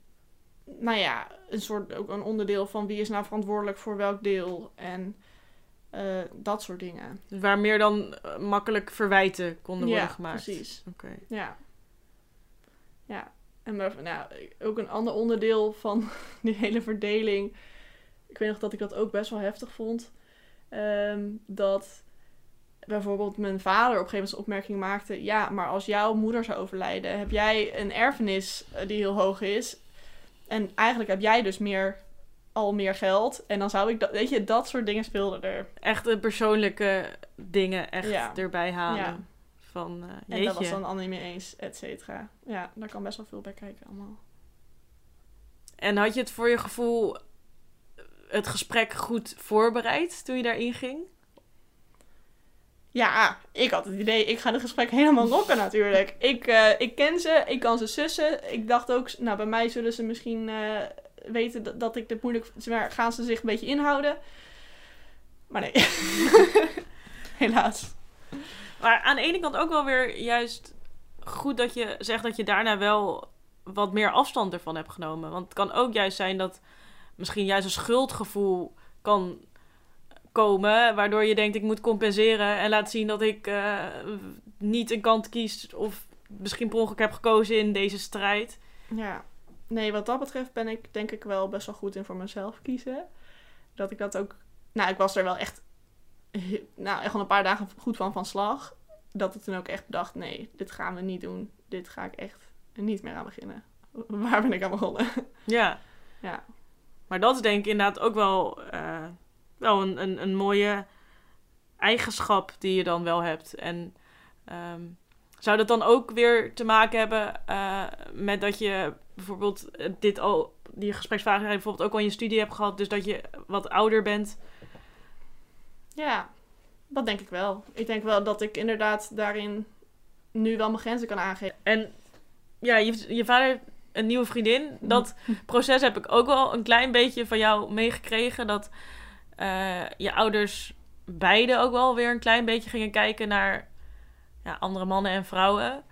nou ja, een soort ook een onderdeel van wie is nou verantwoordelijk voor welk deel. En uh, dat soort dingen. Waar meer dan uh, makkelijk verwijten konden worden gemaakt. precies. Oké. Ja. Ja. En maar, nou, ook een ander onderdeel van die hele verdeling ik weet nog dat ik dat ook best wel heftig vond. Ehm, dat bijvoorbeeld mijn vader op een gegeven moment een opmerking maakte: Ja, maar als jouw moeder zou overlijden, heb jij een erfenis eh, die heel hoog is. En eigenlijk heb jij dus meer, al meer geld. En dan zou ik dat, weet je, dat soort dingen speelden er. Echt de persoonlijke dingen echt Ja. erbij halen. Ja. Van, eh En dat was dan Annie mee eens, et cetera. Ja, daar kan best wel veel bij kijken allemaal. En had je het voor je gevoel het gesprek goed voorbereid toen je daarin ging? Ja, ik had het idee, ik ga het gesprek helemaal rocken natuurlijk. Ik, eh, ik ken ze, ik kan ze sussen. Ik dacht ook, nou bij mij zullen ze misschien eh, weten dat, dat ik dit moeilijk... Maar gaan ze zich een beetje inhouden? Maar nee. Helaas. Maar aan de ene kant ook wel weer juist goed dat je zegt dat je daarna wel wat meer afstand ervan hebt genomen. Want het kan ook juist zijn dat misschien juist een schuldgevoel kan komen, waardoor je denkt ik moet compenseren en laat zien dat ik eh, niet een kant kies of misschien per ongeluk heb gekozen in deze strijd. Ja. Nee, wat dat betreft ben ik denk ik wel best wel goed in voor mezelf kiezen. Dat ik dat ook... Nou, ik was er wel echt... Nou, echt al een paar dagen goed van van slag. Dat ik toen ook echt bedacht, nee, dit gaan we niet doen. Dit ga ik echt niet meer aan beginnen. Waar ben ik aan begonnen? Ja. Ja. Maar dat is denk ik inderdaad ook wel, eh, wel een, een, een mooie eigenschap die je dan wel hebt. En ehm, zou dat dan ook weer te maken hebben eh, met dat je bijvoorbeeld eh, dit al, die gespreksvragen bijvoorbeeld ook al in je studie hebt gehad, dus dat je wat ouder bent? Ja, dat denk ik wel. Ik denk wel dat ik inderdaad daarin nu wel mijn grenzen kan aangeven. En ja, je, je vader een nieuwe vriendin. Dat proces heb ik ook wel een klein beetje van jou meegekregen. Dat eh, je ouders beide ook wel weer een klein beetje gingen kijken naar ja, andere mannen en vrouwen.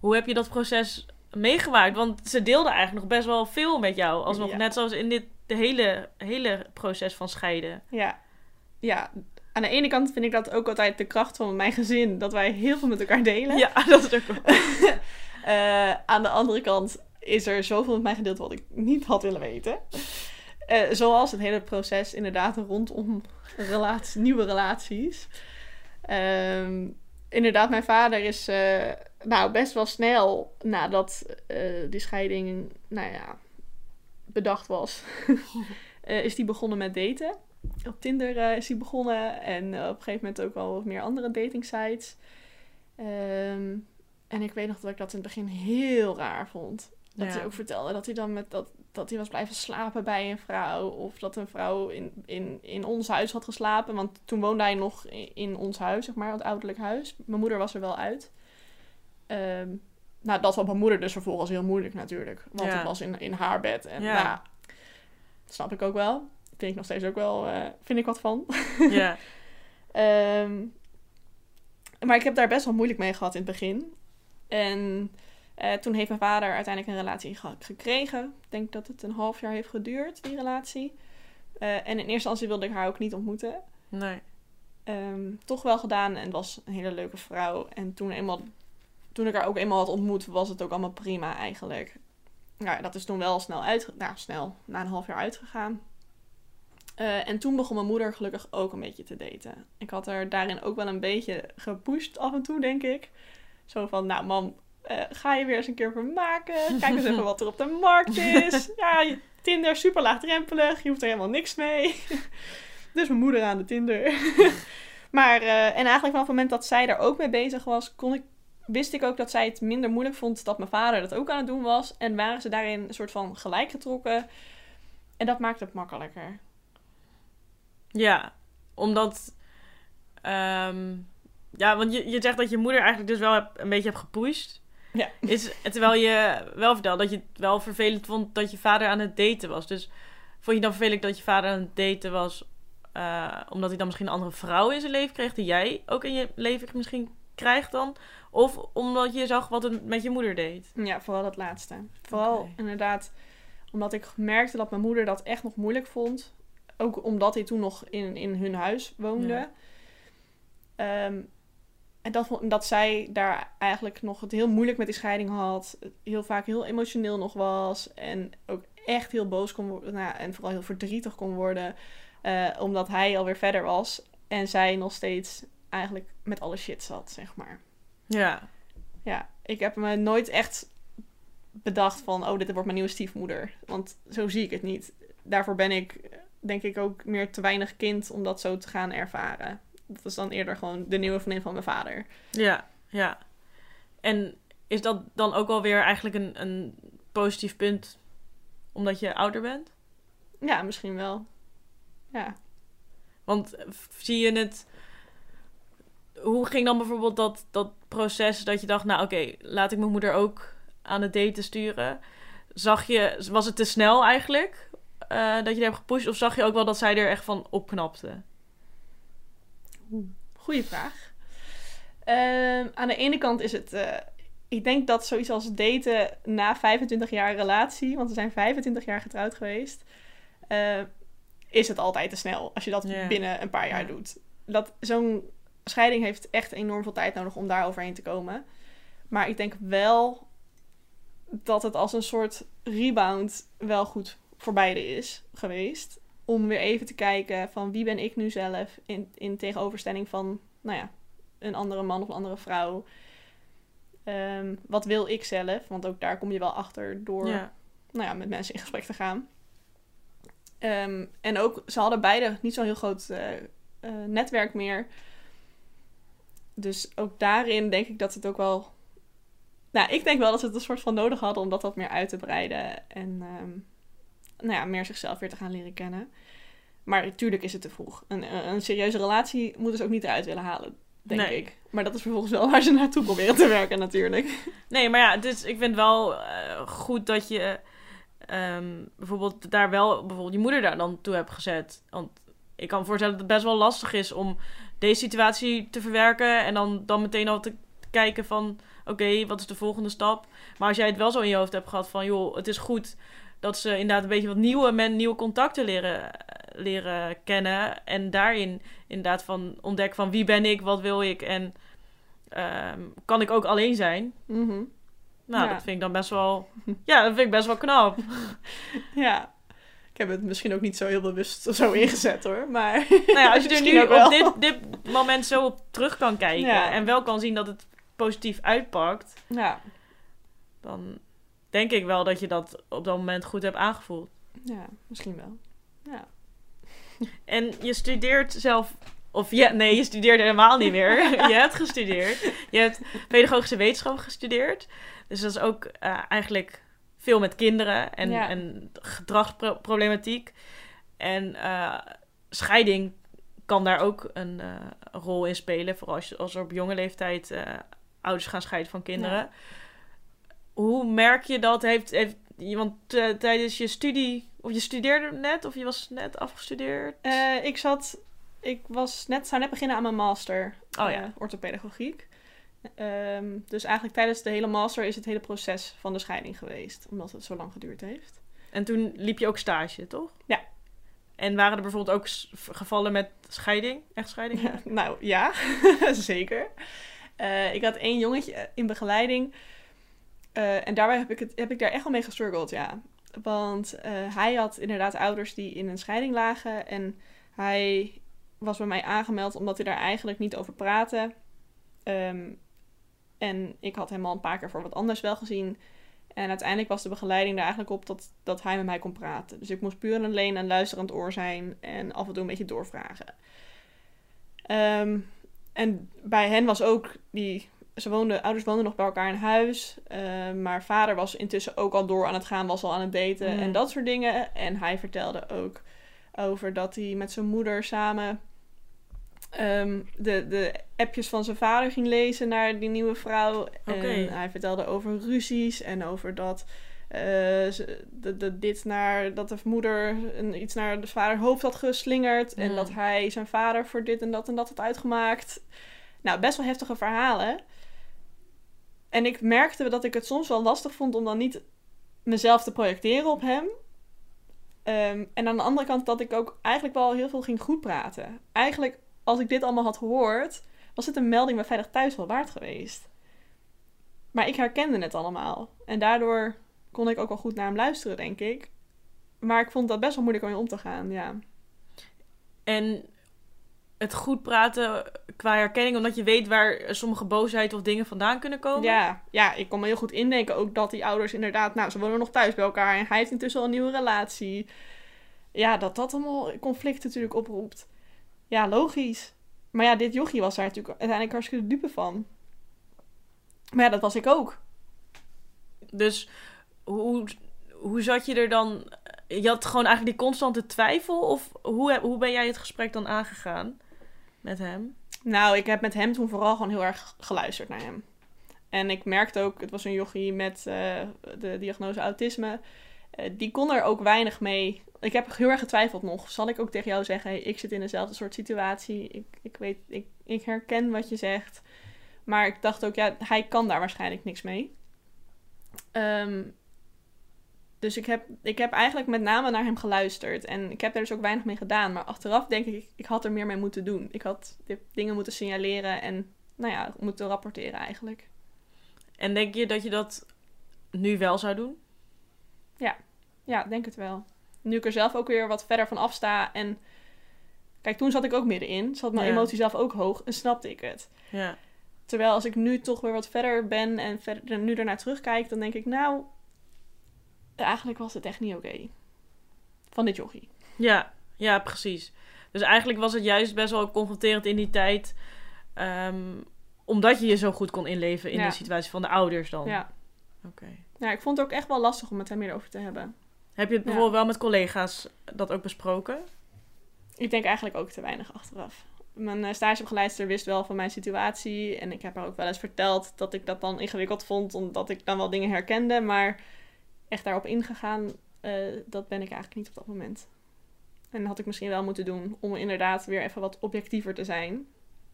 Hoe heb je dat proces meegemaakt? Want ze deelden eigenlijk nog best wel veel met jou. Alsnog Ja. net zoals in dit de hele, hele proces van scheiden. Ja. Ja, aan de ene kant vind ik dat ook altijd de kracht van mijn gezin. Dat wij heel veel met elkaar delen. Ja, dat is ook wel. Eh, aan de andere kant is er zoveel met mij gedeeld wat ik niet had willen weten. Eh, zoals het hele proces inderdaad rondom relaties, nieuwe relaties. Ehm, inderdaad, mijn vader is eh, nou, best wel snel nadat eh, die scheiding nou ja, bedacht was, eh, is die begonnen met daten. Op Tinder eh, is hij begonnen en op een gegeven moment ook wel wat meer andere dating sites. Ehm, en ik weet nog dat ik dat in het begin heel raar vond. Dat Ja. hij ook vertelde dat hij dan met dat, dat hij was blijven slapen bij een vrouw. Of dat een vrouw in, in, in ons huis had geslapen. Want toen woonde hij nog in, in ons huis, zeg maar, het ouderlijk huis. Mijn moeder was er wel uit. Ehm, nou, dat vond mijn moeder dus vervolgens heel moeilijk natuurlijk. Want Ja. het was in, in haar bed. En Ja. nou, snap ik ook wel. Vind ik nog steeds ook wel, eh, vind ik wat van. Ja. Ehm, maar ik heb daar best wel moeilijk mee gehad in het begin. En eh, toen heeft mijn vader uiteindelijk een relatie ge- gekregen. Ik denk dat het een half jaar heeft geduurd, die relatie. Eh, en in eerste instantie wilde ik haar ook niet ontmoeten. Nee. Ehm, toch wel gedaan en was een hele leuke vrouw. En toen, eenmaal, toen ik haar ook eenmaal had ontmoet, was het ook allemaal prima eigenlijk. Nou, dat is toen wel snel uit, nou, snel, na een half jaar uitgegaan. Eh, en toen begon mijn moeder gelukkig ook een beetje te daten. Ik had haar daarin ook wel een beetje gepusht af en toe, denk ik. Zo van, nou mam, eh, ga je weer eens een keer vermaken. Kijk eens even wat er op de markt is. Ja, Tinder, super laagdrempelig. Je hoeft er helemaal niks mee. dus mijn moeder aan de Tinder. maar, eh, en eigenlijk vanaf het moment dat zij daar ook mee bezig was, kon ik, wist ik ook dat zij het minder moeilijk vond dat mijn vader dat ook aan het doen was. En waren ze daarin een soort van gelijk getrokken. En dat maakt het makkelijker. Ja, omdat. ehm, ja, want je, je zegt dat je moeder eigenlijk dus wel heb- een beetje hebt gepusht. Ja. Is, terwijl je wel vertelde dat je het wel vervelend vond dat je vader aan het daten was. Dus vond je dan vervelend dat je vader aan het daten was eh, omdat hij dan misschien een andere vrouw in zijn leven kreeg die jij ook in je leven misschien krijgt dan? Of omdat je zag wat het met je moeder deed? Ja, vooral dat laatste. Vooral inderdaad omdat ik merkte dat mijn moeder dat echt nog moeilijk vond. Ook omdat hij toen nog in, in hun huis woonde. Ja. Ehm, en dat, dat zij daar eigenlijk nog het heel moeilijk met die scheiding had. Heel vaak heel emotioneel nog was. En ook echt heel boos kon worden. Nou, en vooral heel verdrietig kon worden. eh, omdat hij alweer verder was. En zij nog steeds eigenlijk met alle shit zat, zeg maar. Ja. Ja, ik heb me nooit echt bedacht van... Oh, dit wordt mijn nieuwe stiefmoeder. Want zo zie ik het niet. Daarvoor ben ik, denk ik, ook meer te weinig kind om dat zo te gaan ervaren. Dat is dan eerder gewoon de nieuwe vriendin van mijn vader. Ja, ja. En is dat dan ook alweer eigenlijk een, een positief punt omdat je ouder bent? Ja, misschien wel. Ja. Want zie je het. Hoe ging dan bijvoorbeeld dat, dat proces dat je dacht, nou oké, laat ik mijn moeder ook aan het daten sturen? Zag je, was het te snel eigenlijk eh, dat je die hebt gepusht? Of zag je ook wel dat zij er echt van opknapte? Goeie vraag. Ehm, aan de ene kant is het... eh, ik denk dat zoiets als daten na 25 jaar relatie... want we zijn 25 jaar getrouwd geweest... eh, is het altijd te snel als je dat binnen een paar jaar Ja. doet. Dat, zo'n scheiding heeft echt enorm veel tijd nodig om daar overheen te komen. Maar ik denk wel dat het als een soort rebound wel goed voor beide is geweest. Om weer even te kijken van wie ben ik nu zelf in, in tegenoverstelling van, nou ja, een andere man of een andere vrouw. Ehm, wat wil ik zelf? Want ook daar kom je wel achter door Ja. nou ja, met mensen in gesprek te gaan. Ehm, en ook, ze hadden beide niet zo'n heel groot eh, eh, netwerk meer. Dus ook daarin denk ik dat het ook wel... Nou, ik denk wel dat ze het een soort van nodig hadden om dat wat meer uit te breiden. En ehm, nou ja, meer zichzelf weer te gaan leren kennen. Maar natuurlijk is het te vroeg. Een, een serieuze relatie moeten ze ook niet eruit willen halen, denk Nee. ik. Maar dat is vervolgens wel waar ze naartoe proberen te werken natuurlijk. Nee, maar ja, dus ik vind wel eh, goed dat je ehm, bijvoorbeeld daar wel bijvoorbeeld je moeder daar dan toe hebt gezet. Want ik kan me voorstellen dat het best wel lastig is om deze situatie te verwerken en dan, dan meteen al te kijken van oké, wat is de volgende stap? Maar als jij het wel zo in je hoofd hebt gehad van joh, het is goed dat ze inderdaad een beetje wat nieuwe men, nieuwe contacten leren, leren kennen en daarin inderdaad van ontdekken van wie ben ik, wat wil ik en ehm, kan ik ook alleen zijn? Mhm. Nou, Ja. dat vind ik dan best wel. Ja, dat vind ik best wel knap. Ja. Ik heb het misschien ook niet zo heel bewust zo ingezet hoor. Maar nou ja, als je er nu op dit, dit moment zo op terug kan kijken Ja. en wel kan zien dat het positief uitpakt, ja. dan denk ik wel dat je dat op dat moment goed hebt aangevoeld. ja, misschien wel. Ja. En je studeert zelf. Of ja, nee, je studeert helemaal niet meer. je hebt gestudeerd. Je hebt pedagogische wetenschap gestudeerd. Dus dat is ook eh, eigenlijk veel met kinderen en, Ja. en gedragsproblematiek. En eh, scheiding kan daar ook een eh, rol in spelen. Vooral als, als er op jonge leeftijd eh, ouders gaan scheiden van kinderen. Ja. Hoe merk je dat? Heeft, heeft, want tijdens je studie, of je studeerde net, of je was net afgestudeerd? Ik zat, ik was net, zou net beginnen aan mijn master Oh ja. orthopedagogiek. Ehm, dus eigenlijk tijdens de hele master is het hele proces van de scheiding geweest. Omdat het zo lang geduurd heeft. En toen liep je ook stage, toch? Ja. En waren er bijvoorbeeld ook gevallen met scheiding? Echtscheiding? Ja. nou ja, zeker. Eh, ik had één jongetje in begeleiding. Eh, en daarbij heb ik, het, heb ik daar echt wel mee gestruggeld, ja. Want eh, hij had inderdaad ouders die in een scheiding lagen. En hij was bij mij aangemeld omdat hij daar eigenlijk niet over praatte. Ehm, en ik had hem al een paar keer voor wat anders wel gezien. En uiteindelijk was de begeleiding er eigenlijk op dat, dat hij met mij kon praten. Dus ik moest puur en alleen een luisterend oor zijn en af en toe een beetje doorvragen. Ehm, en bij hen was ook die. Ze woonden, ouders woonden nog bij elkaar in huis. eh, maar vader was intussen ook al door aan het gaan, was al aan het daten Mm. en dat soort dingen. En hij vertelde ook over dat hij met zijn moeder samen ehm, de, de appjes van zijn vader ging lezen naar die nieuwe vrouw. En hij vertelde over ruzies en over dat. eh, de, de, dit naar dat de moeder een, iets naar de vader hoofd had geslingerd. En dat hij zijn vader voor dit en dat en dat had uitgemaakt. Nou, best wel heftige verhalen. En ik merkte dat ik het soms wel lastig vond om dan niet mezelf te projecteren op hem. Ehm, en aan de andere kant dat ik ook eigenlijk wel heel veel ging goed praten. Eigenlijk, als ik dit allemaal had gehoord, was het een melding bij Veilig Thuis wel waard geweest. Maar ik herkende het allemaal. En daardoor kon ik ook wel goed naar hem luisteren, denk ik. Maar ik vond dat best wel moeilijk om mee om te gaan, ja. En het goed praten qua herkenning, omdat je weet waar sommige boosheid of dingen vandaan kunnen komen. Ja, ja, ik kon me heel goed indenken ook dat die ouders inderdaad, nou, ze wonen nog thuis bij elkaar en hij heeft intussen al een nieuwe relatie. Ja, dat dat allemaal conflict natuurlijk oproept. Ja, logisch. Maar ja, dit jochie was daar natuurlijk uiteindelijk hartstikke dupe van. Maar ja, dat was ik ook. Dus hoe, hoe zat je er dan? Je had gewoon eigenlijk die constante twijfel? Of hoe, hoe ben jij het gesprek dan aangegaan met hem? Nou, ik heb met hem toen vooral gewoon heel erg geluisterd naar hem. En ik merkte ook, het was een jochie met uh, de diagnose autisme. Uh, die kon er ook weinig mee. Ik heb heel erg getwijfeld nog. Zal ik ook tegen jou zeggen, hey, ik zit in dezelfde soort situatie. Ik, ik weet, ik, ik herken wat je zegt. Maar ik dacht ook, ja, hij kan daar waarschijnlijk niks mee. Um, dus ik heb, ik heb eigenlijk met name naar hem geluisterd. En ik heb daar dus ook weinig mee gedaan. Maar achteraf denk ik, ik had er meer mee moeten doen. Ik had dingen moeten signaleren en, nou ja, moeten rapporteren eigenlijk. En denk je dat je dat nu wel zou doen? Ja, ja, denk het wel. Nu ik er zelf ook weer wat verder van afsta en... Kijk, toen zat ik ook middenin. Zat mijn ja. emotie zelf ook hoog en snapte ik het. Ja. Terwijl als ik nu toch weer wat verder ben en verder, nu ernaar terugkijk, dan denk ik, nou, eigenlijk was het echt niet oké. Van dit jochie. Ja, ja, precies. Dus eigenlijk was het juist best wel confronterend in die tijd. Um, omdat je je zo goed kon inleven in Ja. de situatie van de ouders dan. Ja. Oké. ja, ik vond het ook echt wel lastig om met hem hierover te hebben. Heb je het Ja. bijvoorbeeld wel met collega's dat ook besproken? Ik denk eigenlijk ook te weinig achteraf. Mijn eh, stagebegeleidster wist wel van mijn situatie. En ik heb haar ook wel eens verteld dat ik dat dan ingewikkeld vond. Omdat ik dan wel dingen herkende. Maar echt daarop ingegaan, eh, dat ben ik eigenlijk niet op dat moment. En dat had ik misschien wel moeten doen. Om inderdaad weer even wat objectiever te zijn.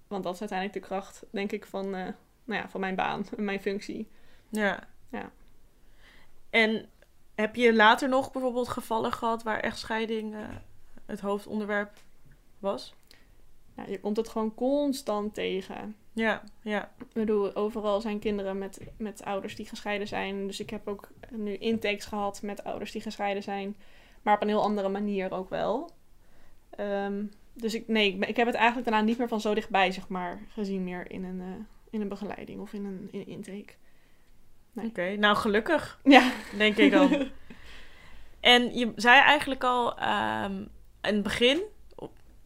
Want dat is uiteindelijk de kracht, denk ik, van, eh, nou ja, van mijn baan en mijn functie. Ja. Ja. En heb je later nog bijvoorbeeld gevallen gehad waar echtscheiding eh, het hoofdonderwerp was? Je komt het gewoon constant tegen. Ja, ja. Ik bedoel, overal zijn kinderen met, met ouders die gescheiden zijn. Dus ik heb ook nu intakes gehad met ouders die gescheiden zijn. Maar op een heel andere manier ook wel. Ehm, dus ik, nee, ik heb het eigenlijk daarna niet meer van zo dichtbij, zeg maar, gezien meer in een, eh, in een begeleiding of in een, in een intake. Nee. Oké, nou gelukkig, Ja. denk ik dan. en je zei eigenlijk al ehm in het begin,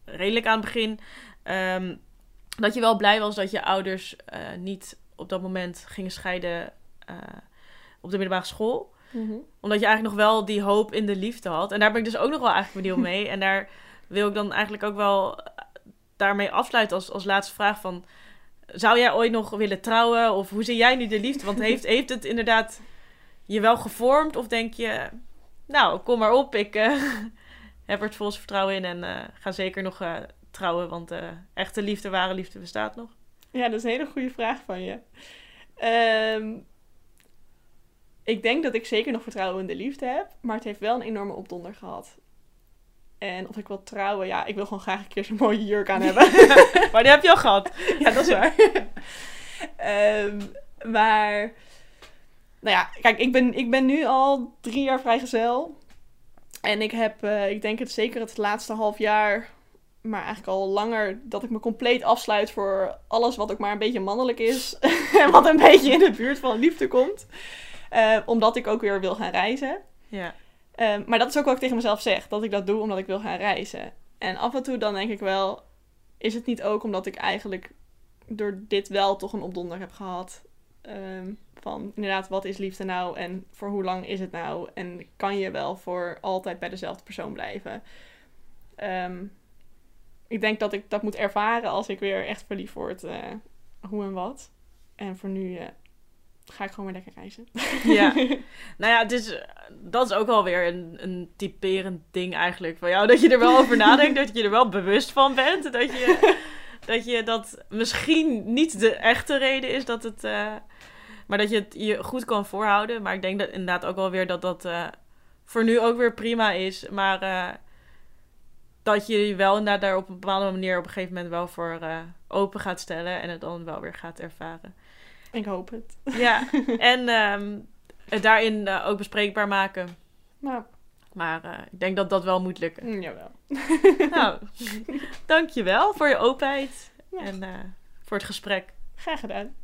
redelijk aan het begin, ehm, dat je wel blij was dat je ouders eh, niet op dat moment gingen scheiden eh, op de middelbare school. Mhm. Omdat je eigenlijk nog wel die hoop in de liefde had. En daar ben ik dus ook nog wel eigenlijk benieuwd mee. En daar wil ik dan eigenlijk ook wel eh, daarmee afsluiten als, als laatste vraag van... Zou jij ooit nog willen trouwen? Of hoe zie jij nu de liefde? Want heeft, heeft het inderdaad je wel gevormd? Of denk je, nou, kom maar op. Ik eh, heb er het volste vertrouwen in en eh, ga zeker nog eh, trouwen. Want echte liefde, ware liefde bestaat nog. Ja, dat is een hele goede vraag van je. Ehm, ik denk dat ik zeker nog vertrouwen in de liefde heb, maar het heeft wel een enorme opdonder gehad. En of ik wil trouwen, ja, ik wil gewoon graag een keer zo'n mooie jurk aan hebben. maar die heb je al gehad. ja, dat is waar. Ehm, maar, nou ja, kijk, ik ben, ik ben nu al drie jaar vrijgezel. En ik heb, eh, ik denk het zeker het laatste half jaar, maar eigenlijk al langer, dat ik me compleet afsluit voor alles wat ook maar een beetje mannelijk is. en wat een beetje in de buurt van liefde komt. Eh, omdat ik ook weer wil gaan reizen. Ja. Ehm, maar dat is ook wat ik tegen mezelf zeg. Dat ik dat doe omdat ik wil gaan reizen. En af en toe dan denk ik wel... Is het niet ook omdat ik eigenlijk door dit wel toch een opdonder heb gehad? Ehm, van inderdaad, wat is liefde nou? En voor hoe lang is het nou? En kan je wel voor altijd bij dezelfde persoon blijven? Ehm, ik denk dat ik dat moet ervaren als ik weer echt verliefd word. eh, hoe en wat. En voor nu eh, ga ik gewoon weer lekker reizen. Ja. Nou ja, is, dat is ook wel weer een, een typerend ding eigenlijk van jou. Dat je er wel over nadenkt, dat je er wel bewust van bent. Dat je dat, je dat misschien niet de echte reden is dat het... eh, maar dat je het je goed kan voorhouden. Maar ik denk dat inderdaad ook wel weer dat dat eh, voor nu ook weer prima is. Maar eh, dat je je wel inderdaad daar op een bepaalde manier op een gegeven moment wel voor open gaat stellen. En het dan wel weer gaat ervaren. Ik hoop het. Ja, en ehm, het daarin eh, ook bespreekbaar maken. Nou, Maar uh, ik denk dat dat wel moet lukken. Mm, jawel. nou, dankjewel voor je openheid ja. en uh, voor het gesprek. Graag gedaan.